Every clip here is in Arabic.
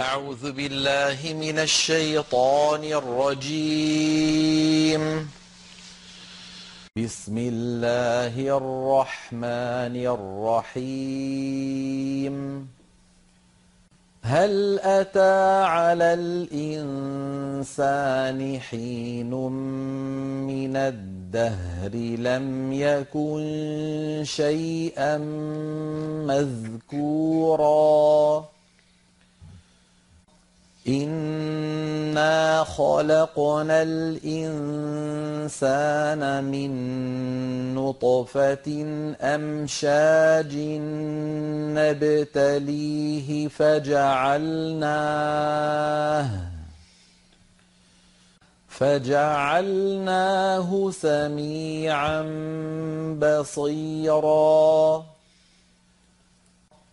أعوذ بالله من الشيطان الرجيم. بسم الله الرحمن الرحيم. هل أتى على الإنسان حين من الدهر لم يكن شيئا مذكورا؟ إنا خلقنا الإنسان من نطفة أمشاج نبتليه فجعلناه فجعلناه سميعا بصيرا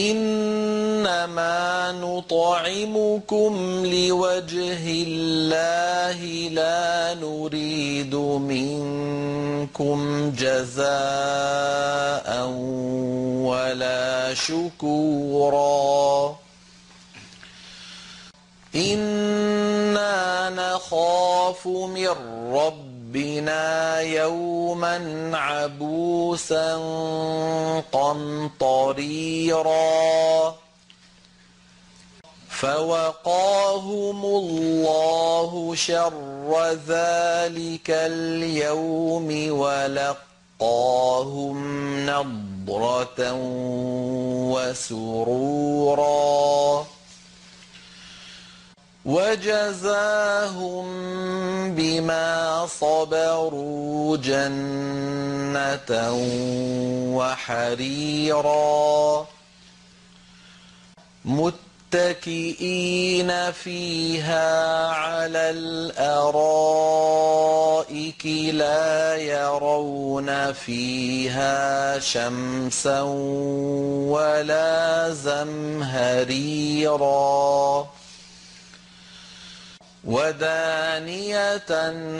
إنما نطعمكم لوجه الله لا نريد منكم جزاء ولا شكورا. إنا نخاف من رب ربنا يوما عبوسا قمطريرا فوقاهم الله شر ذلك اليوم ولقاهم نضرة وسرورا وجزاهم بما صبروا جنة وحريرا. متكئين فيها على الأرائك لا يرون فيها شمسا ولا زمهريرا. ودانية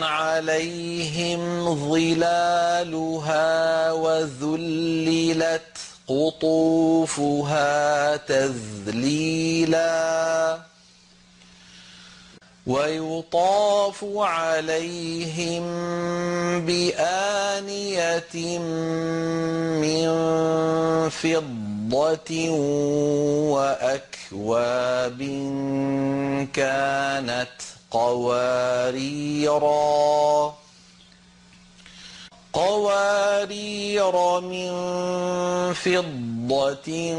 عليهم ظلالها وذللت قطوفها تذليلا ويطاف عليهم بآنية من فضة وأكواب كانت قواريرا. قوارير من فضة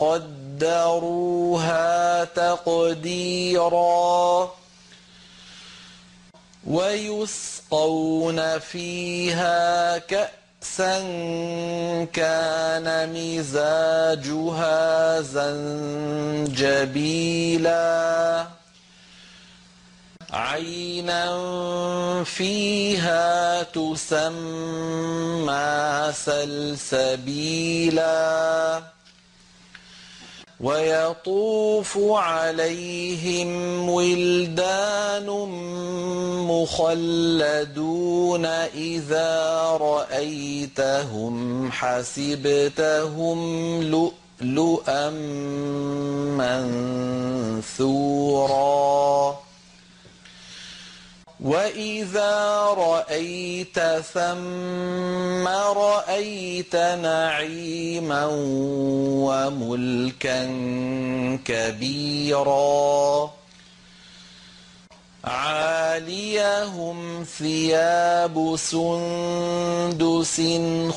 قدروها تقديرا. ويسقون فيها كأسا كان مزاجها زنجبيلا. عينا فيها تسمى سلسبيلا ويطوف عليهم ولدان مخلدون إذا رأيتهم حسبتهم لؤلؤا منثورا. وإذا رأيت ثم رأيت نعيما وملكا كبيرا عاليهم ثياب سندس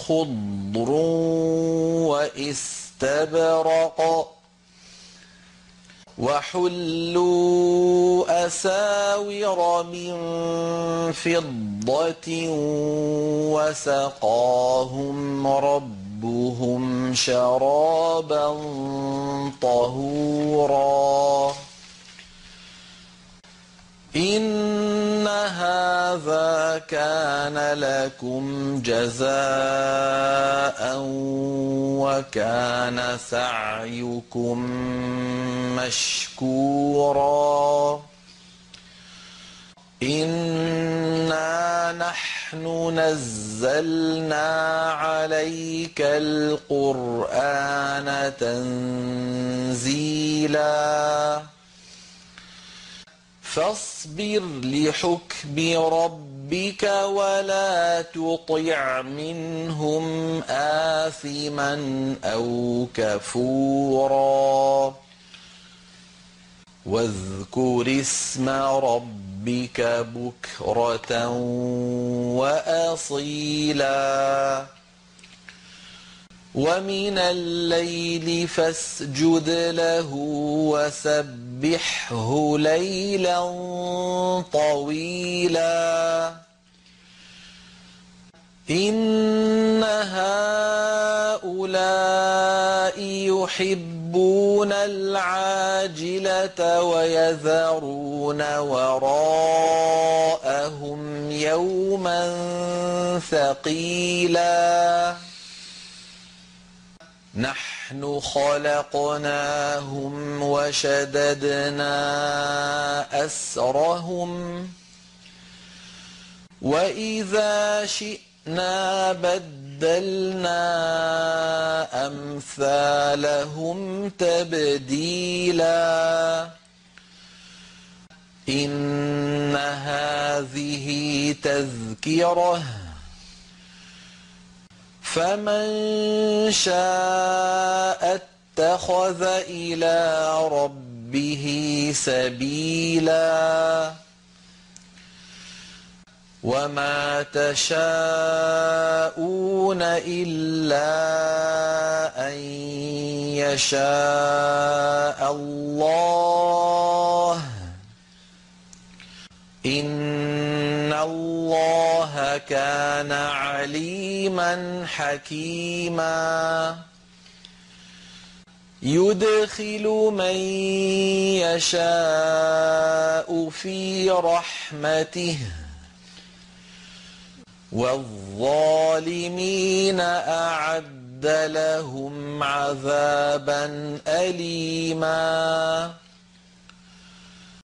خضر واستبرق وحلوا أساور من فضة وسقاهم ربهم شرابا طهورا. إن هذا كان لكم جزاء وكان سعيكم مشكورا. إنا نحن نزلنا عليك القرآن تنزيلاً. فاصبر لحكم ربك ولا تطع منهم آثما أو كفورا. واذكر اسم ربك بكرة وأصيلا. ومن الليل فاسجد له وسبحه ليلا طويلا. إن هؤلاء يحبون العاجلة ويذرون وراءهم يوما ثقيلا. نحن خلقناهم وشددنا أسرهم وإذا شئنا بدلنا أمثالهم تبديلا إن هذه تذكرة فمن شاء اتخذ إلى ربه سبيلا وما تشاءون إلا أن يشاء الله إن كان عليما حكيما. يدخل من يشاء في رحمته. والظالمين أعد لهم عذابا أليما.